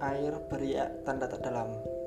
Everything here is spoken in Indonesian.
air beri tanda dalam